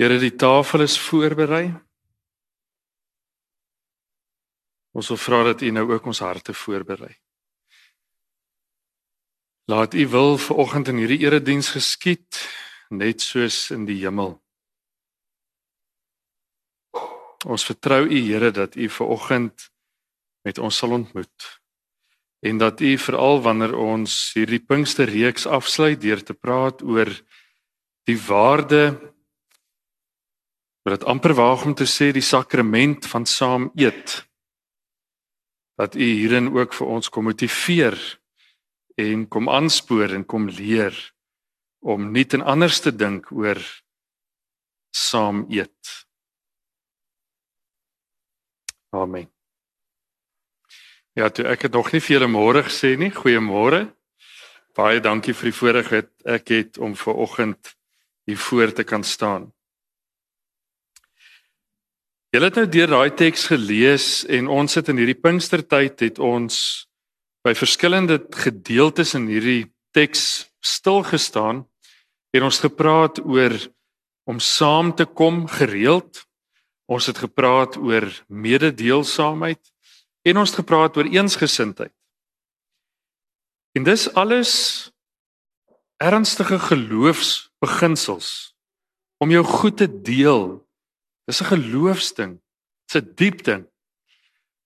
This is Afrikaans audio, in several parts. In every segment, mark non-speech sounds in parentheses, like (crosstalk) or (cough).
Here, die tafel is voorberei. Ons wil vra dat U nou ook ons harte voorberei. Laat U wil vir oggend in hierdie erediens geskied net soos in die hemel. Ons vertrou U Here dat U vir oggend met ons sal ontmoet en dat U veral wanneer ons hierdie Pinksterreeks afsluit deur te praat oor die waarde wat amper waag om te sê die sakrament van saam eet dat u hierin ook vir ons kom motiveer en kom aanspoor en kom leer om nie ten anders te dink oor saam eet. Amen. Ja, toe ek het nog nie vir julle môre gesê nie. Goeiemôre. Baie dankie vir die voorreg wat ek het om ver oggend hier voor te kan staan. Julle het nou deur daai teks gelees en ons het in hierdie Pinkstertyd het ons by verskillende gedeeltes in hierdie teks stil gestaan en ons gepraat oor om saam te kom gereeld. Ons het gepraat oor mededeelsaamheid en ons het gepraat oor eensgesindheid. En dis alles ernstige geloofsbeginsels om jou goed te deel Dis 'n geloofsding. Dis 'n diep ding.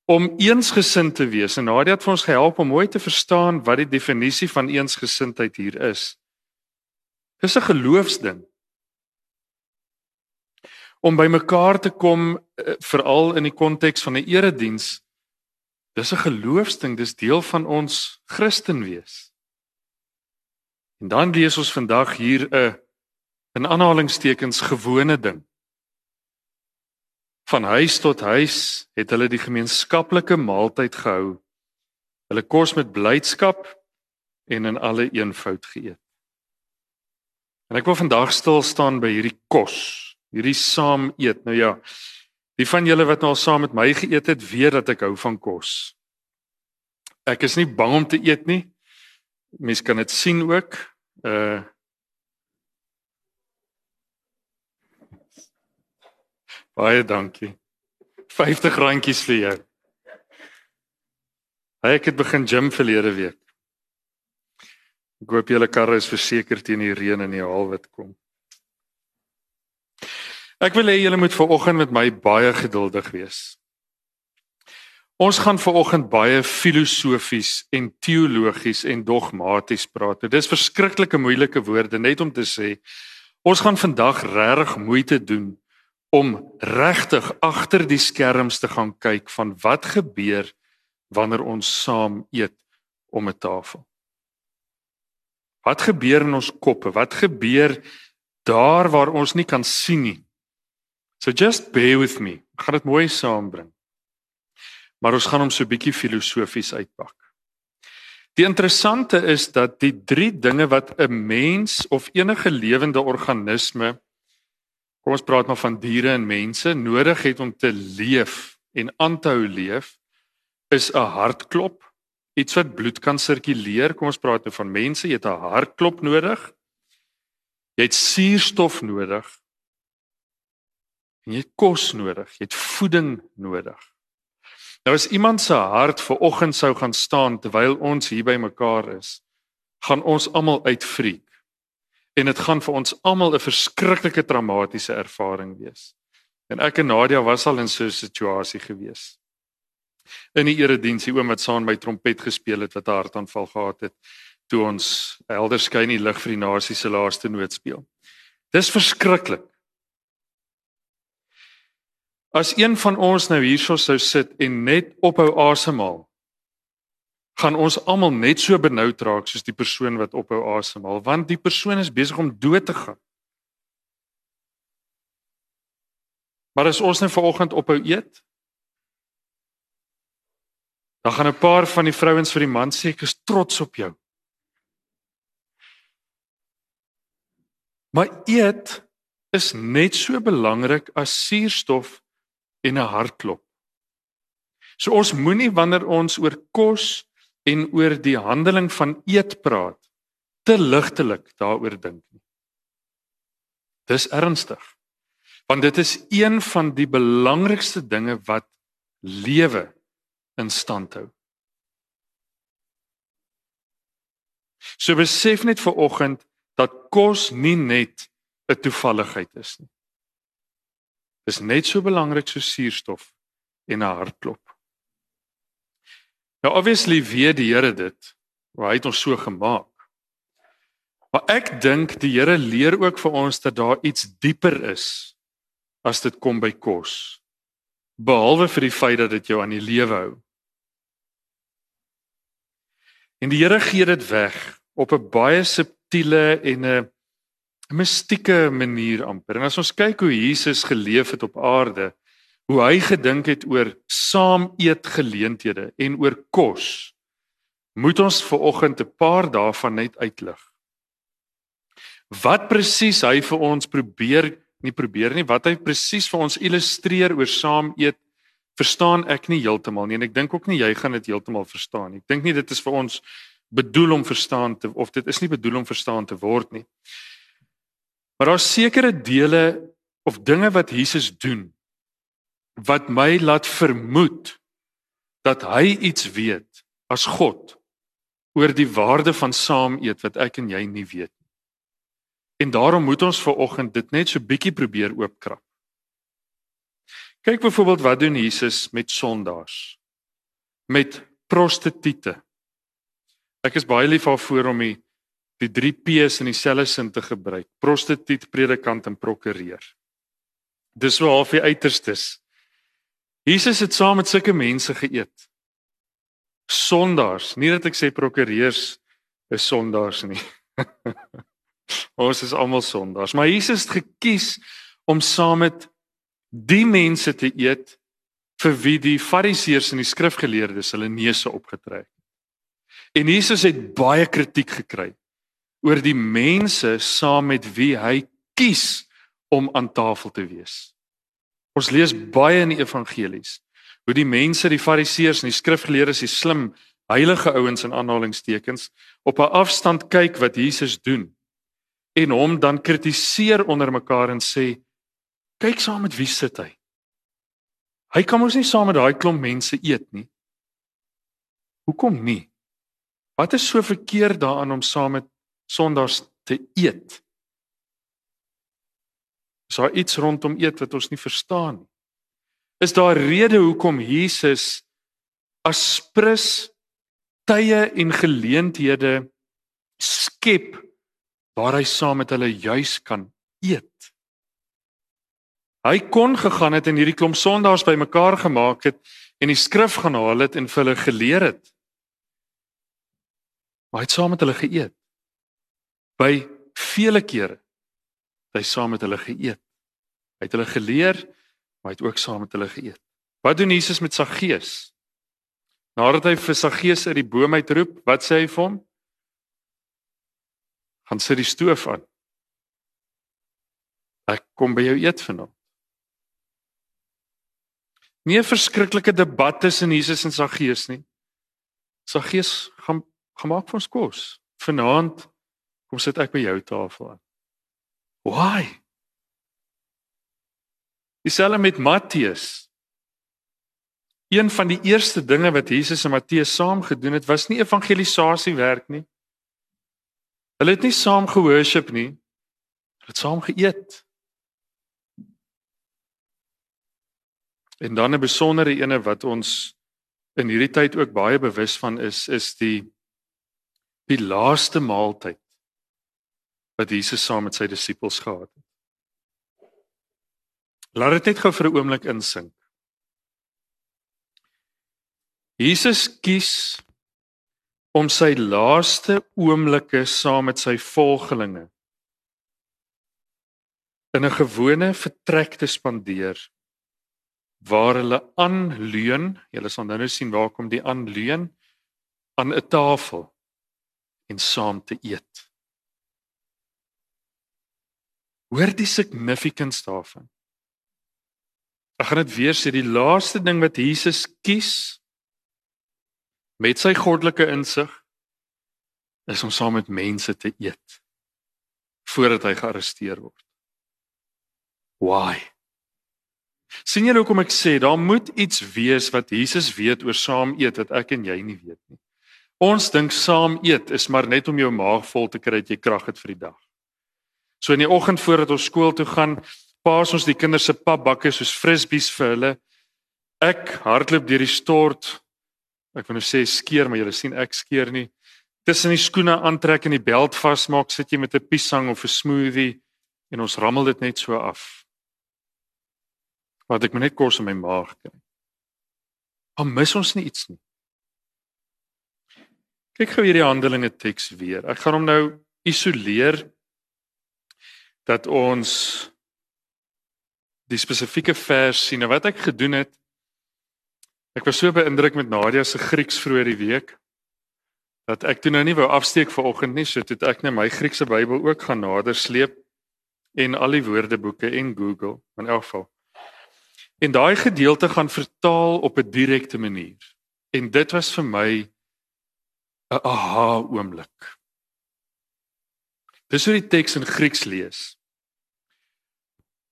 Om eensgesind te wees en Nadia het vir ons gehelp om mooi te verstaan wat die definisie van eensgesindheid hier is. Dis 'n geloofsding. Om by mekaar te kom eh, veral in die konteks van 'n erediens. Dis 'n geloofsding, dis deel van ons Christen wees. En dan lees ons vandag hier 'n in aanhalingstekens gewone ding. Van huis tot huis het hulle die gemeenskaplike maaltyd gehou. Hulle kos met blydskap en in alle eenvoud geëet. En ek wil vandag stil staan by hierdie kos, hierdie saam eet. Nou ja, die van julle wat nou al saam met my geëet het, weet dat ek hou van kos. Ek is nie bang om te eet nie. Mense kan dit sien ook. Uh Baie dankie. 50 randjies vir jou. Hy ek het begin gym verlede week. Ek hoop julle karre is verseker teen die reën en die haal wat kom. Ek wil hê julle moet ver oggend met my baie geduldig wees. Ons gaan ver oggend baie filosofies en teologies en dogmaties praat. Dit is verskriklike moeilike woorde net om te sê. Ons gaan vandag regtig moeite doen om regtig agter die skerms te gaan kyk van wat gebeur wanneer ons saam eet om 'n tafel. Wat gebeur in ons koppe? Wat gebeur daar waar ons nie kan sien nie? So just bear with me. Ek gaan dit mooi saambring. Maar ons gaan hom so bietjie filosofies uitpak. Die interessante is dat die drie dinge wat 'n mens of enige lewende organisme kom ons praat maar van diere en mense. Nodig het om te leef en aan te hou leef is 'n hartklop iets wat bloed kan sirkuleer. Kom ons praat nou van mense. Jy het 'n hartklop nodig. Jy het suurstof nodig. En jy het kos nodig. Jy het voeding nodig. Nou as iemand se hart ver oggend sou gaan staan terwyl ons hier by mekaar is gaan ons almal uitvriek en dit gaan vir ons almal 'n verskriklike traumatiese ervaring wees. En ek en Nadia was al in so 'n situasie gewees. In die erediens, die oom wat saam my trompet gespeel het wat 'n hartaanval gehad het toe ons helder skyn die lig vir die nasie se laaste noot speel. Dis verskriklik. As een van ons nou hierso sou sit en net ophou asemhaal gaan ons almal net so benoud raak soos die persoon wat ophou asemhaal want die persoon is besig om dood te gaan. Maar as ons net nou vanoggend ophou eet, dan gaan 'n paar van die vrouens vir die man sê ek is trots op jou. Maar eet is net so belangrik as suurstof en 'n hartklop. So ons moenie wanneer ons oor kos en oor die handeling van eet praat te ligtelik daaroor dink nie. Dis ernstig. Want dit is een van die belangrikste dinge wat lewe in stand hou. So besef net vir oggend dat kos nie net 'n toevalligheid is nie. Dis net so belangrik so suurstof en 'n hartklop. Nou obviously weet die Here dit. Hy het ons so gemaak. Maar ek dink die Here leer ook vir ons dat daar iets dieper is as dit kom by kos. Behalwe vir die feit dat dit jou aan die lewe hou. En die Here gee dit weg op 'n baie subtiele en 'n mystieke manier amper. En as ons kyk hoe Jesus geleef het op aarde, hoe hy gedink het oor saam eet geleenthede en oor kos, moet ons ver oggend 'n paar daarvan net uitlig. Wat presies hy vir ons probeer nie probeer nie, wat hy presies vir ons illustreer oor saam eet, verstaan ek nie heeltemal nie en ek dink ook nie jy gaan dit heeltemal verstaan nie. Ek dink nie dit is vir ons bedoel om verstaan te of dit is nie bedoel om verstaan te word nie. Maar daar's sekere dele of dinge wat Jesus doen wat my laat vermoed dat hy iets weet as God oor die waarde van saam eet wat ek en jy nie weet nie. En daarom moet ons ver oggend dit net so bietjie probeer oopkrap. Kyk byvoorbeeld wat doen Jesus met sondaars? Met prostituie. Ek is baie lief daarvoor om die die 3 P's in dieselfde sin te gebruik. Prostituut, predikant en prokureur. Dis wel half die uiterstes. Jesus het saam met sulke mense geëet. Sondaars, nie dat ek sê prokureurs is sondaars nie. (laughs) Ons is almal sondaars, maar Jesus het gekies om saam met die mense te eet vir wie die fariseërs en die skrifgeleerdes hulle neuse opgetrek. En Jesus het baie kritiek gekry oor die mense saam met wie hy kies om aan tafel te wees. Ons lees baie in die evangelies hoe die mense, die fariseërs en die skrifgeleerdes, die slim heilige ouens in aanhalingstekens op 'n afstand kyk wat Jesus doen en hom dan kritiseer onder mekaar en sê kyk saam met wie sit hy? Hy kan mos nie saam met daai klomp mense eet nie. Hoekom nie? Wat is so verkeerd daaraan om saam met sondaars te eet is daar iets rondom eet wat ons nie verstaan nie is daar rede hoekom Jesus as prins tye en geleenthede skep waar hy saam met hulle juis kan eet. Hy kon gegaan het en hierdie klomp sondaars bymekaar gemaak het en die skrif gaan haal het en vir hulle geleer het. Maar hy het saam met hulle geëet. By vele kere het hy saam met hulle geëet. Hy het hulle geleer, maar hy het ook saam met hulle geëet. Wat doen Jesus met Saggeus? Nadat hy vir Saggeus uit die boom uitroep, wat sê hy vir hom? gaan sit die stoof aan. Ek kom by jou eet vanaand. Nie 'n verskriklike debat tussen Jesus en Saggeus nie. Saggeus gaan gemaak vir ons kos. Vanaand kom sit ek by jou tafel aan. Why? Dieselfde met Matteus. Een van die eerste dinge wat Jesus en Matteus saam gedoen het, was nie evangelisasie werk nie. Hulle het nie saam gehoorship nie. Hulle het saam geëet. En dan 'n besondere ene wat ons in hierdie tyd ook baie bewus van is, is die die laaste maaltyd wat Jesus saam met sy disippels gehad het. Laat dit net gou vir 'n oomblik insink. Jesus kies om sy laaste oomblikke saam met sy volgelinge in 'n gewone vertrek te spandeer waar hulle aanleun, julle sal nou sien waar kom die aanleun aan 'n tafel en saam te eet. Hoor die significance daarvan. Ek gaan dit weer sê, die laaste ding wat Jesus kies met sy goddelike insig is om saam met mense te eet voordat hy gearresteer word. Why? sien julle hoekom ek sê daar moet iets wees wat Jesus weet oor saam eet wat ek en jy nie weet nie. Ons dink saam eet is maar net om jou maag vol te kry dat jy krag het vir die dag. So in die oggend voordat ons skool toe gaan, paas ons die kinders se papbakke soos frisbees vir hulle. Ek hardloop deur die stort. Ek wil nou sê skeer, maar julle sien ek skeer nie. Tussen die skoene aantrek en die beld vasmaak, sit jy met 'n piesang of 'n smoothie en ons rammel dit net so af. Want ek moet net kos in my maag kry. Dan mis ons nie iets nie. Kyk gou hierdie Handelinge teks weer. Ek gaan hom nou isoleer dat ons die spesifieke vers sien. Nou wat ek gedoen het ek was so beïndruk met Nadia se Grieks vroeër die week dat ek toe nou nie wou afsteek vir oggend nie, so het ek net my Griekse Bybel ook gaan nader sleep en al die woordeboeke en Google in elk geval. En daai gedeelte gaan vertaal op 'n direkte manier. En dit was vir my 'n aha oomblik. Dis hoe die teks in Grieks lees.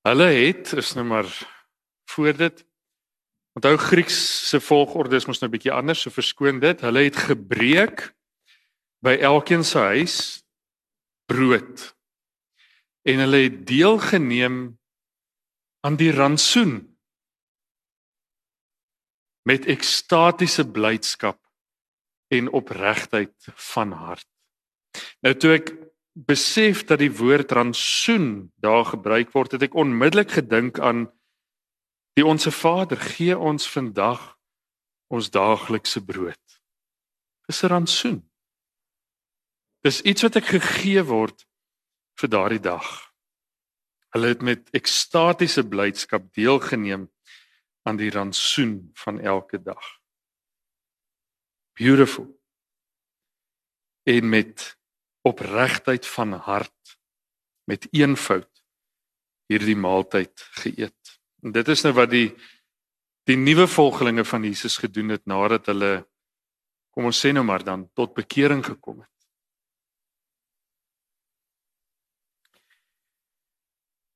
Hulle het is nou maar voor dit Onthou Grieks se volgorde is mos nou 'n bietjie anders, so verskoon dit. Hulle het gebreek by elkeen se huis brood. En hulle het deelgeneem aan die rantsoen met ekstatiese blydskap en opregtheid van hart. Nou toe ek besef dat die woord rantsoen daar gebruik word, het ek onmiddellik gedink aan die onsse Vader gee ons vandag ons daaglikse brood. Dis 'n rantsoen. Dis iets wat ek gegee word vir daardie dag. Hulle het met ekstatiese blydskap deelgeneem aan die rantsoen van elke dag. Beautiful. En met opregtheid van hart met eenvoud hierdie maaltyd geëet. En dit is nou wat die die nuwe volgelinge van Jesus gedoen het nadat hulle kom ons sê nou maar dan tot bekering gekom het.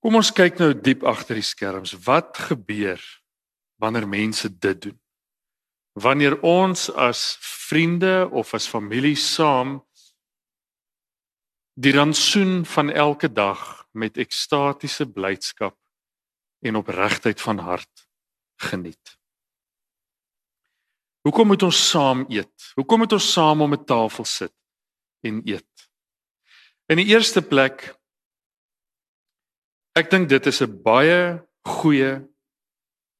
Kom ons kyk nou diep agter die skerms. Wat gebeur wanneer mense dit doen? Wanneer ons as vriende of as familie saam die rantsoen van elke dag met ekstatiese blydskap en opregtheid van hart geniet. Hoekom moet ons saam eet? Hoekom moet ons saam om 'n tafel sit en eet? In die eerste plek ek dink dit is 'n baie goeie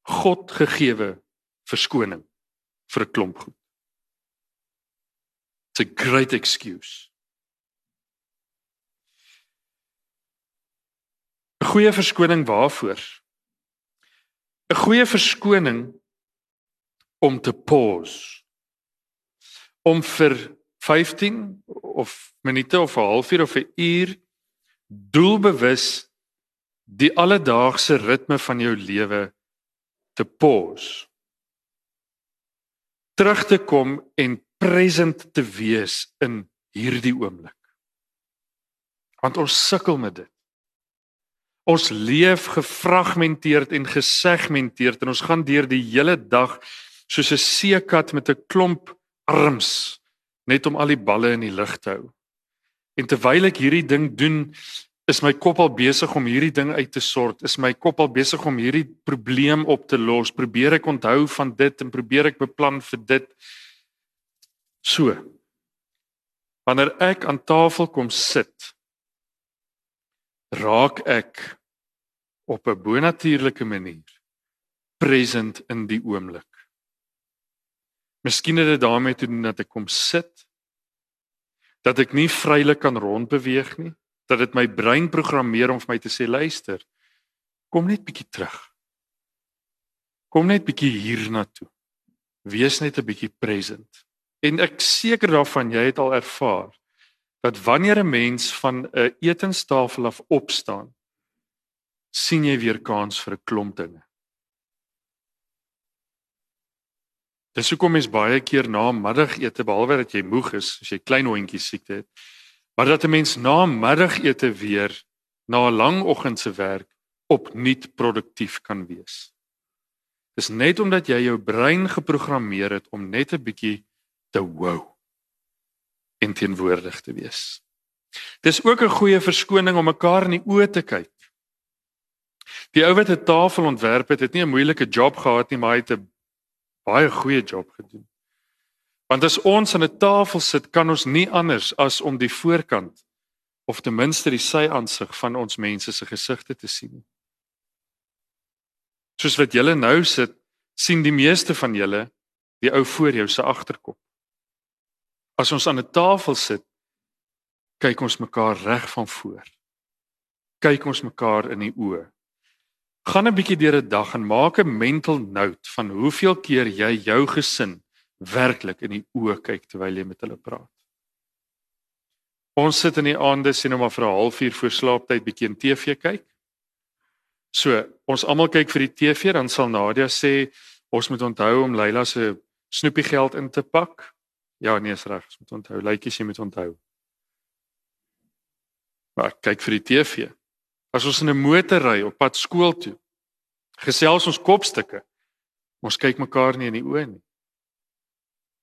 God gegeewe verskoning vir 'n klomp goed. It's a great excuse. 'n goeie verskoning waarvoor? 'n goeie verskoning om te pause. Om vir 15 of minute of 'n halfuur of 'n uur doelbewus die alledaagse ritme van jou lewe te pause. Terug te kom en present te wees in hierdie oomblik. Want ons sukkel met dit. Ons leef gefragmenteerd en gesegmenteerd en ons gaan deur die hele dag soos 'n seekat met 'n klomp arms net om al die balle in die lug te hou. En terwyl ek hierdie ding doen, is my kop al besig om hierdie ding uit te sort, is my kop al besig om hierdie probleem op te los. Probeer ek onthou van dit en probeer ek beplan vir dit. So. Wanneer ek aan tafel kom sit, raak ek op 'n bonatuurlike manier present in die oomblik. Miskien het dit daarmee te doen dat ek kom sit dat ek nie vrylik kan rondbeweeg nie, dat dit my brein programmeer om vir my te sê luister, kom net bietjie terug. Kom net bietjie hiernatoe. Wees net 'n bietjie present. En ek seker daarvan jy het al ervaar dat wanneer 'n mens van 'n etenstafel af opstaan, sien jy weer kans vir 'n klomp dinge. Dis hoekom mens baie keer na middagete behalwe dat jy moeg is, as jy klein hondjies siekte het, maar dat 'n mens na middagete weer na 'n lang oggend se werk opnuut produktief kan wees. Dis net omdat jy jou brein geprogrammeer het om net 'n bietjie te wow en teenwoordig te wees. Dis ook 'n goeie verskoning om mekaar in die oë te kyk. Die ou wat 'n tafel ontwerp het, het nie 'n moeilike job gehad nie, maar hy het 'n baie goeie job gedoen. Want as ons aan 'n tafel sit, kan ons nie anders as om die voorkant of ten minste die sy aansig van ons mense se gesigte te sien. Soos wat julle nou sit, sien die meeste van julle die ou voor jou se agterkop. As ons aan 'n tafel sit, kyk ons mekaar reg van voor. Kyk ons mekaar in die oë. Gaan 'n bietjie deur 'n dag en maak 'n mental note van hoeveel keer jy jou gesin werklik in die oë kyk terwyl jy met hulle praat. Ons sit in die aande sien nou maar vir 'n halfuur voor slaaptyd bietjie in TV kyk. So, ons almal kyk vir die TV, dan sal Nadia sê ons moet onthou om Leila se snoepie geld in te pak. Ja, nee, is reg, ons moet onthou, lykies jy moet onthou. Maar kyk vir die TV. As ons in 'n motor ry op pad skool toe, gesels ons kopstukke. Ons kyk mekaar nie in die oë nie.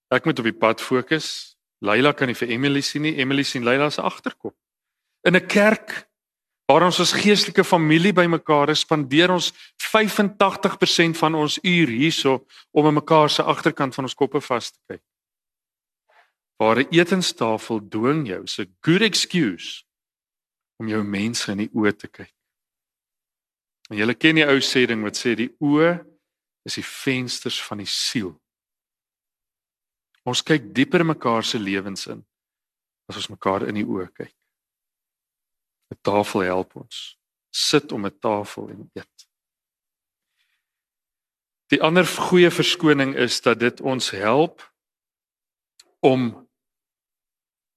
Ek moet op die pad fokus. Leila kan nie vir Emily sien nie. Emily sien Leila se agterkop. In 'n kerk waar ons as geestelike familie bymekaar is, spandeer ons 85% van ons uur hierso om aan mekaar se agterkant van ons koppe vas te kyk. Waar 'n etenstafel dwing jou, is 'n good excuse om jou mense in die oë te kyk. En julle ken die ou sê ding wat sê die oë is die vensters van die siel. Ons kyk dieper mekaar se lewens in as ons mekaar in die oë kyk. 'n Tafel help ons. Sit om 'n tafel en eet. Die ander goeie verskoning is dat dit ons help om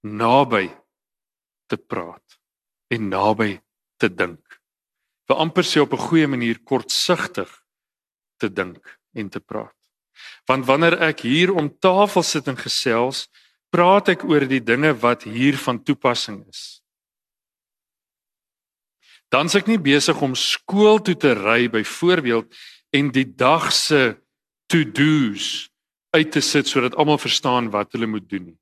naby te praat en naby te dink. Vir amper sê op 'n goeie manier kortsigtig te dink en te praat. Want wanneer ek hier om tafel sit en gesels, praat ek oor die dinge wat hier van toepassing is. Dan se ek nie besig om skool toe te ry byvoorbeeld en die dag se to-dos uit te sit sodat almal verstaan wat hulle moet doen nie.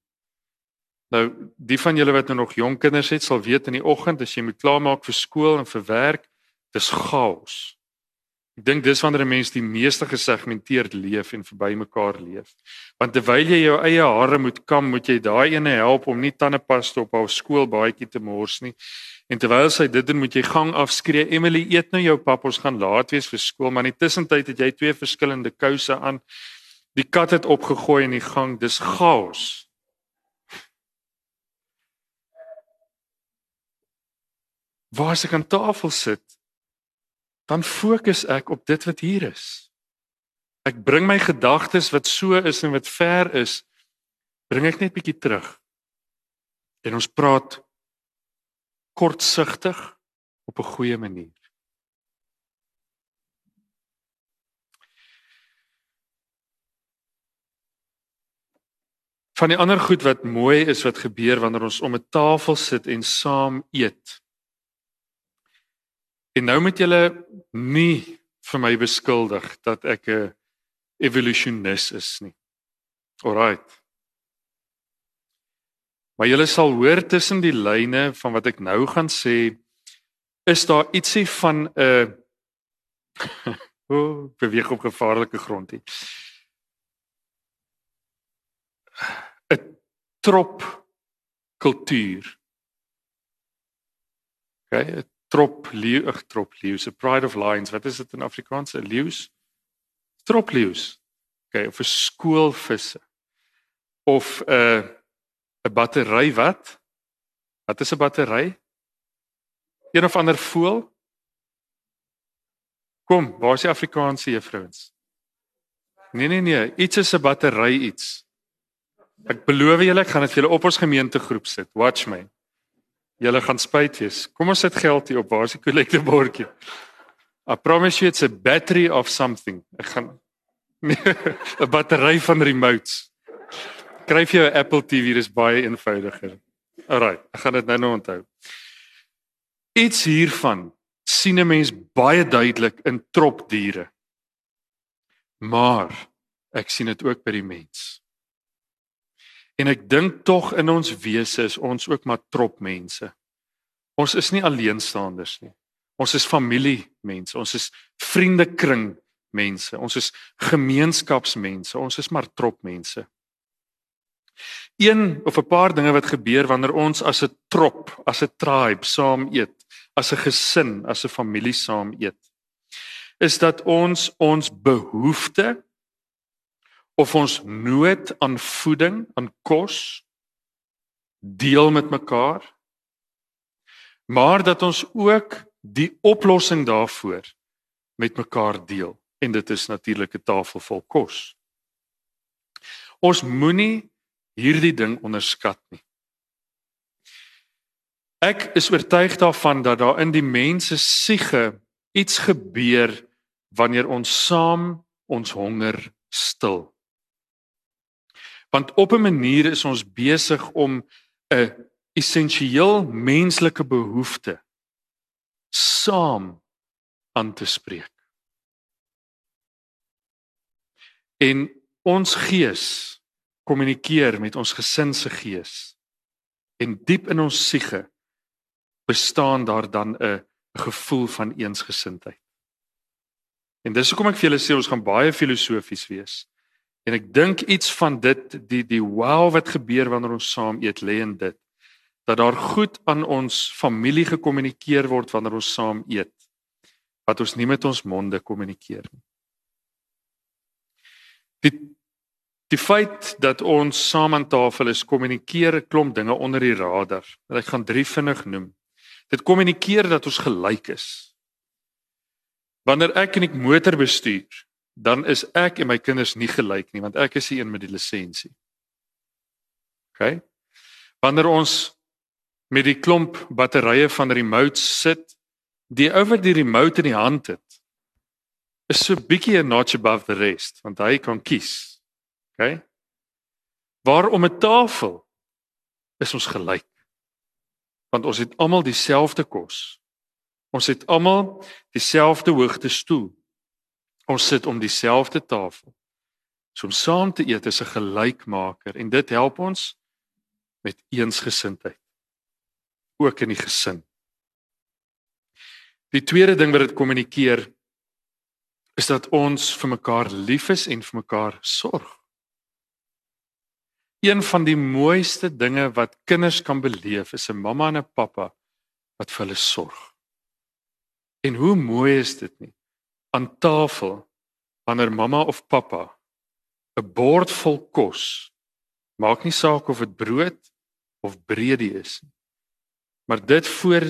Nou, die van julle wat nou nog jonk kinders het, sal weet in die oggend as jy moet klaarmaak vir skool en vir werk, dis chaos. Ek dink dis wanneer 'n mens die meeste gesegmenteerd leef en verby mekaar leef. Want terwyl jy jou eie hare moet kam, moet jy daai ene help om nie tandepasta op haar skoolbaadjie te mors nie. En terwyl sy dit doen, moet jy gang afskree. Emily, eet nou jou pap, ons gaan laat wees vir skool, maar in die tussentyd het jy twee verskillende kouse aan. Die kat het opgegooi in die gang. Dis chaos. Waar as ek aan tafel sit dan fokus ek op dit wat hier is. Ek bring my gedagtes wat so is en wat ver is, bring ek net bietjie terug. En ons praat kortsigtig op 'n goeie manier. Van die ander goed wat mooi is wat gebeur wanneer ons om 'n tafel sit en saam eet. En nou moet julle nie vir my beskuldig dat ek 'n evolusionis is nie. Alraight. Maar julle sal hoor tussen die lyne van wat ek nou gaan sê, is daar ietsie van 'n (laughs) o, oh, beweeg op gevaarlike grond hier. 'n trop kultuur. Okay, trop leeu, ag trop leeu, se pride of lions, wat is dit in Afrikaans? Leeu's? Trop leeu's. Okay, of 'n skoolvisse. Of 'n uh, 'n battery wat? Wat is 'n battery? Een of ander voël? Kom, waar is die Afrikaanse juffrouens? Nee nee nee, iets is 'n battery iets. Ek beloof julle ek gaan dit vir julle op ons gemeentegroep sit. Watch me. Julle gaan spyt wees. Kom ons sit geld hier op. Waar is die collector bordjie? I promise you it's a battery of something. Ek gaan (laughs) 'n battery van remotes. Kryf jou 'n Apple TV, dis baie eenvoudiger. Alraai, ek gaan dit nou nou onthou. Iets hiervan sien 'n mens baie duidelik in tropdiere. Maar ek sien dit ook by die mens. En ek dink tog in ons wese is ons ook maar trop mense. Ons is nie alleenstaanders nie. Ons is familiemense, ons is vriendekring mense, ons is gemeenskapsmense, ons is maar trop mense. Een of 'n paar dinge wat gebeur wanneer ons as 'n trop, as 'n tribe saam eet, as 'n gesin, as 'n familie saam eet, is dat ons ons behoeftes of ons nood aan voeding, aan kos deel met mekaar. Maar dat ons ook die oplossing daarvoor met mekaar deel en dit is natuurlik 'n tafel vol kos. Ons moenie hierdie ding onderskat nie. Ek is oortuig daarvan dat daar in die mense siege iets gebeur wanneer ons saam ons honger stil. Want op 'n manier is ons besig om 'n essensieel menslike behoefte saam aan te spreek. En ons gees kommunikeer met ons gesin se gees. En diep in ons siege bestaan daar dan 'n gevoel van eensgesindheid. En dis hoekom ek vir julle sê ons gaan baie filosofies wees. En ek dink iets van dit die die wow wat gebeur wanneer ons saam eet lê in dit dat daar goed aan ons familie gekommunikeer word wanneer ons saam eet wat ons nie met ons monde kommunikeer nie. Die Die feit dat ons saam aan tafel is, kommunikeer 'n klomp dinge onder die radar. Ek gaan drie vinnig noem. Dit kommunikeer dat ons gelyk is. Wanneer ek en ek motor bestuur, dan is ek en my kinders nie gelyk nie, want ek is die een met die lisensie. OK? Wanneer ons met die klomp batterye van remote sit, die ou wat die remote in die hand het, is so bietjie 'n notch above the rest, want hy kan kies OK? Waar om 'n tafel is ons gelyk. Want ons het almal dieselfde kos. Ons het almal dieselfde hoogte stoel. Ons sit om dieselfde tafel. So om saam te eet is 'n gelykmaker en dit help ons met eensgesindheid. Ook in die gesin. Die tweede ding wat dit kommunikeer is dat ons vir mekaar lief is en vir mekaar sorg een van die mooiste dinge wat kinders kan beleef is 'n mamma en 'n pappa wat vir hulle sorg. En hoe mooi is dit nie aan tafel wanneer mamma of pappa 'n bord vol kos maak nie saak of dit brood of breedie is nie. Maar dit voor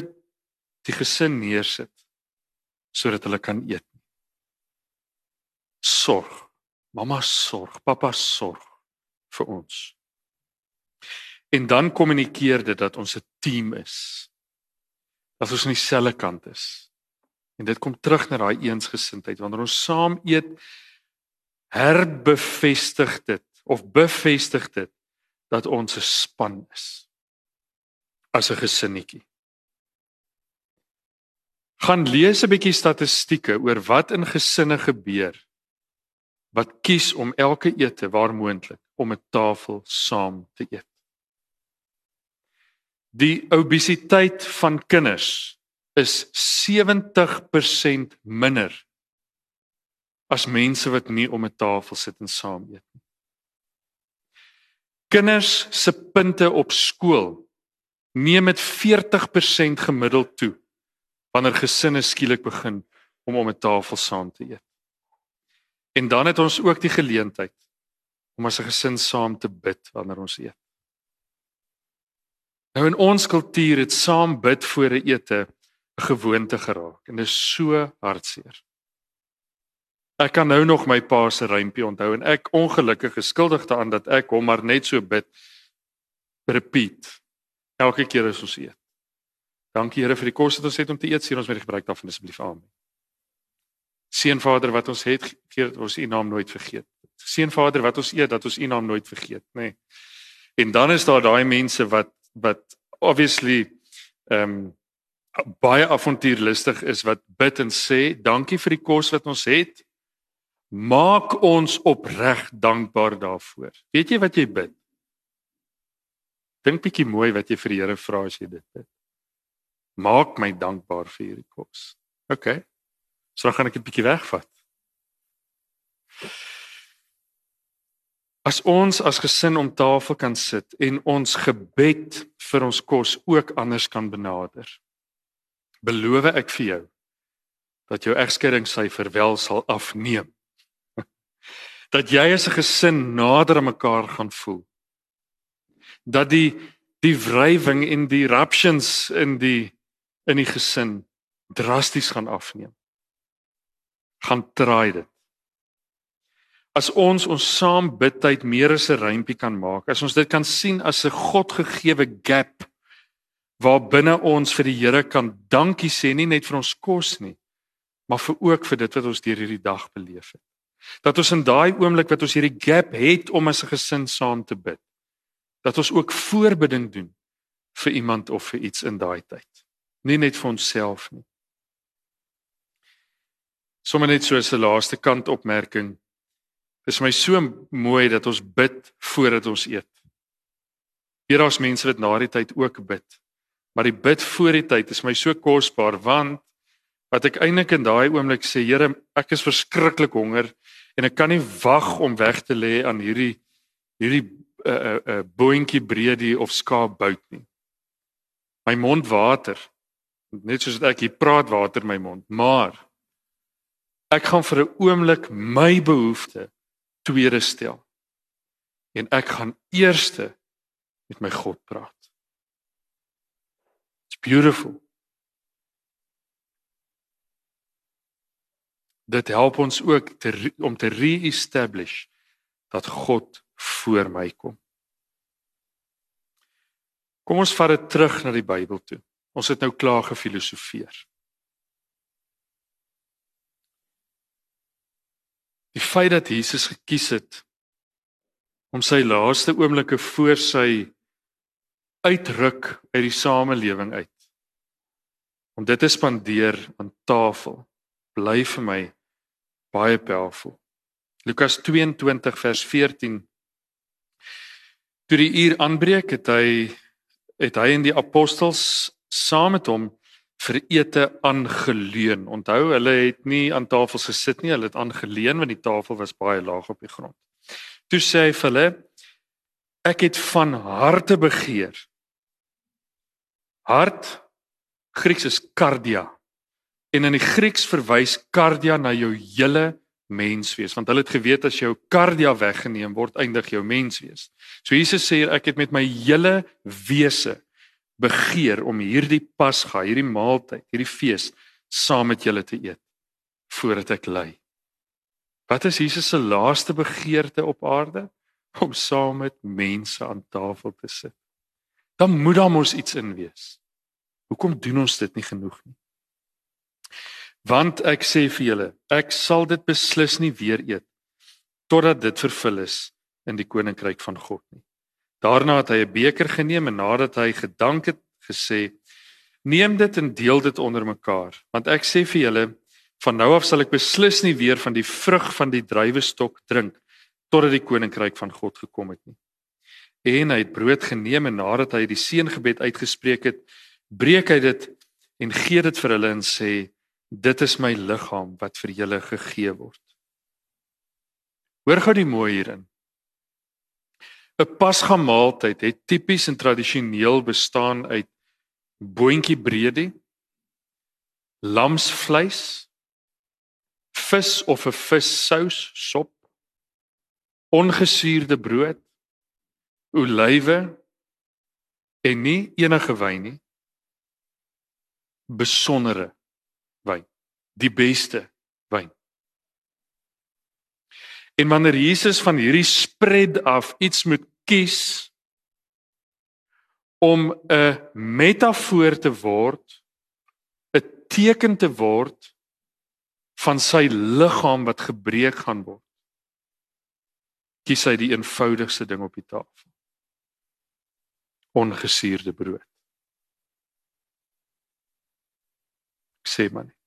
die gesin neersit sodat hulle kan eet. Sorg. Mamma sorg, pappa sorg vir ons. En dan kommunikeer dit dat ons 'n team is. Dat ons aan dieselfde kant is. En dit kom terug na daai eensgesindheid wanneer ons saam eet herbevestig dit of bevestig dit dat ons 'n span is as 'n gesinnetjie. Gaan lees 'n bietjie statistieke oor wat in gesinne gebeur wat kies om elke ete waar moontlik om 'n tafel saam te eet die obesiteit van kinders is 70% minder as mense wat nie om 'n tafel sit en saam eet nie. Kinders se punte op skool neem met 40% gemiddeld toe wanneer gesinne skielik begin om om 'n tafel saam te eet. En dan het ons ook die geleentheid om as 'n gesin saam te bid wanneer ons eet. Nou in ons kultuur het saam bid voor 'n ete 'n gewoonte geraak en dit is so hartseer. Ek kan nou nog my pa se rympie onthou en ek ongelukkig geskuldig daaraan dat ek hom maar net so bid repeat elke keer as ons eet. Dankie Here vir die kos wat ons het om te eet. Sien ons met die gebruik daarvan asseblief aan. Seën Vader wat ons het, gee dat ons U naam nooit vergeet. Seën Vader wat ons eet dat ons U naam nooit vergeet, nê. Nee. En dan is daar daai mense wat wat obviously ehm um, baie avontuurlustig is wat bid en sê dankie vir die kos wat ons het Maak ons opreg dankbaar daarvoor. Weet jy wat jy bid? Dink bietjie mooi wat jy vir die Here vra as jy dit bid. Maak my dankbaar vir hierdie kos. OK. So dan gaan ek 'n bietjie wegvat. As ons as gesin om tafel kan sit en ons gebed vir ons kos ook anders kan benader. Beloof ek vir jou dat jou egskeidingssyfer wel sal afneem. (laughs) Dat jy as 'n gesin nader aan mekaar gaan voel. Dat die die wrywing en die eruptions in die in die gesin drasties gaan afneem. Gaan traai dit. As ons ons saam bidtyd meer as 'n rympie kan maak, as ons dit kan sien as 'n Godgegewe gap waar binne ons vir die Here kan dankie sê nie net vir ons kos nie, maar vir ook vir dit wat ons deur hierdie dag beleef het. Dat ons in daai oomblik wat ons hierdie gap het om as 'n gesin saam te bid, dat ons ook voorbidding doen vir iemand of vir iets in daai tyd. Nie net vir onsself nie. Sommige net so 'n laaste kant opmerking. Is my so mooi dat ons bid voordat ons eet. Hier daar's mense wat na die tyd ook bid. Maar die bid voor die tyd is my so kosbaar want wat ek eintlik in daai oomblik sê, Here, ek is verskriklik honger en ek kan nie wag om weg te lê aan hierdie hierdie 'n uh, 'n uh, uh, boontjie breedie of skaapbout nie. My mond water. Net soos ek hier praat water my mond, maar ek gaan vir 'n oomblik my behoeftes tweede stel. En ek gaan eerste met my God praat. Beautiful. Dit help ons ook te, om te re-establish dat God voor my kom. Kom ons vat dit terug na die Bybel toe. Ons het nou klaar gefilosofeer. Die feit dat Jesus gekies het om sy laaste oomblikke voor sy uitruk uit die samelewing uit om dit te spandeer aan tafel bly vir my baie powerful. Lukas 22 vers 14 Toe die uur aanbreek het hy het hy en die apostels saam met hom vir ete aangeleun. Onthou, hulle het nie aan tafels gesit nie, hulle het aangeleun want die tafel was baie laag op die grond. Toe sê hy vir hulle: Ek het van harte begeer. Hart Grieks is kardia. En in die Grieks verwys kardia na jou hele menswees, want hulle het geweet as jou kardia weggeneem word, eindig jou menswees. So Jesus sê ek het met my hele wese begeer om hierdie Pasga, hierdie maaltyd, hierdie fees saam met julle te eet voordat ek ly. Wat is Jesus se laaste begeerte op aarde? Om saam met mense aan tafel te sit. Dan moet daar mos iets in wees. Hoekom doen ons dit nie genoeg nie? Want ek sê vir julle, ek sal dit beslis nie weer eet totdat dit vervul is in die koninkryk van God nie. Daarna het hy 'n beker geneem en nadat hy gedank het, gesê: "Neem dit en deel dit onder mekaar, want ek sê vir julle, van nou af sal ek beslis nie weer van die vrug van die druiwestok drink totdat die koninkryk van God gekom het nie." En hy het brood geneem en nadat hy die seëngebed uitgespreek het, breek hy dit en gee dit vir hulle en sê: "Dit is my liggaam wat vir julle gegee word." Hoor gou die mooi hierin. 'n Pasga maaltyd het tipies en tradisioneel bestaan uit boontjie breedie, lamsvleis, vis of 'n vissous sop, ongesuurde brood, olywe en nie enige wyn nie. Besondere wyn, die beste wyn. En wanneer Jesus van hierdie spread af iets moet kies om 'n metafoor te word, 'n teken te word van sy liggaam wat gebreek gaan word, kies hy die eenvoudigste ding op die tafel. Ongesuurde brood. Sê maar net.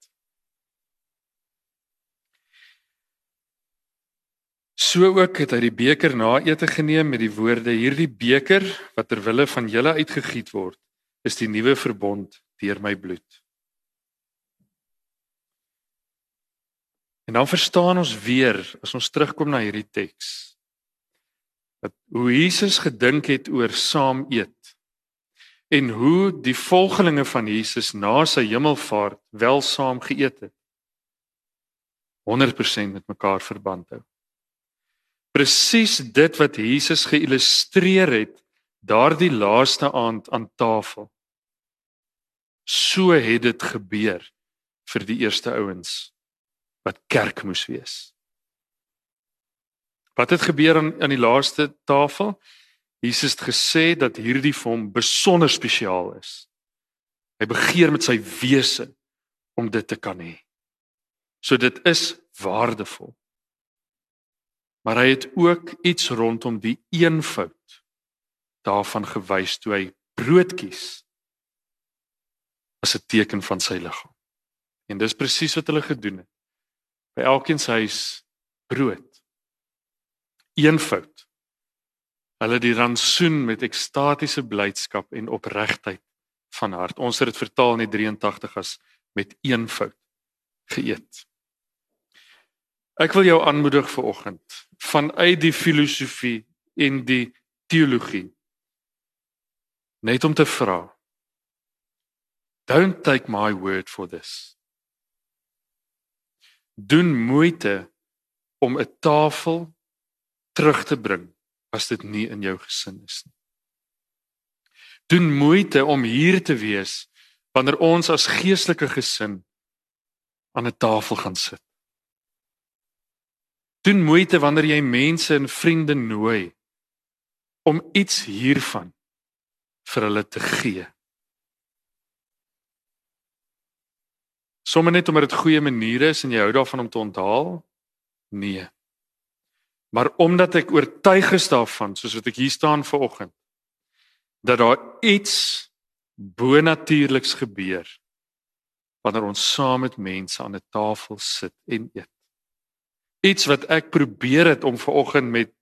So ook het hy die beker na ete geneem met die woorde: Hierdie beker wat ter wille van julle uitgegiet word, is die nuwe verbond deur my bloed. En dan verstaan ons weer as ons terugkom na hierdie teks dat hoe Jesus gedink het oor saam eet en hoe die volgelinge van Jesus na sy hemelvaart wel saam geëet het 100% met mekaar verband hou. Presies dit wat Jesus geillustreer het daardie laaste aand aan tafel. So het dit gebeur vir die eerste ouens wat kerk moes wees. Wat het gebeur aan aan die laaste tafel? Jesus het gesê dat hierdie vir hom besonder spesiaal is. Hy begeer met sy wese om dit te kan hê. So dit is waardevol. Maar hy het ook iets rondom die eenvoud daarvan gewys toe hy brood kies as 'n teken van sy liggaam. En dis presies wat hulle gedoen het. By elkeen se huis brood. Eenvoud. Hulle die rantsoen met ekstatiese blydskap en opregtheid van hart. Ons het dit vertaal in die 83 as met eenvoud geëet. Ek wil jou aanmoedig vir oggend vanuit die filosofie en die teologie net om te vra Don't take my word for this. Doen moeite om 'n tafel terug te bring as dit nie in jou gesin is nie. Doen moeite om hier te wees wanneer ons as geestelike gesin aan 'n tafel gaan sit. Doen moeite wanneer jy mense en vriende nooi om iets hiervan vir hulle te gee. Sommige net omdat dit goeie maniere is en jy hou daarvan om te onthaal? Nee. Maar omdat ek oortuig is daarvan, soos wat ek hier staan ver oggend, dat daar iets bonatuurliks gebeur wanneer ons saam met mense aan 'n tafel sit en eet iets wat ek probeer het om ver oggend met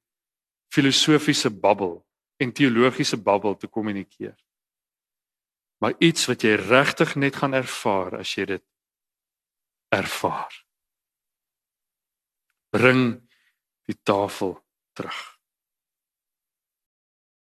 filosofiese babbel en teologiese babbel te kommunikeer. Maar iets wat jy regtig net gaan ervaar as jy dit ervaar. Bring die tafel terug.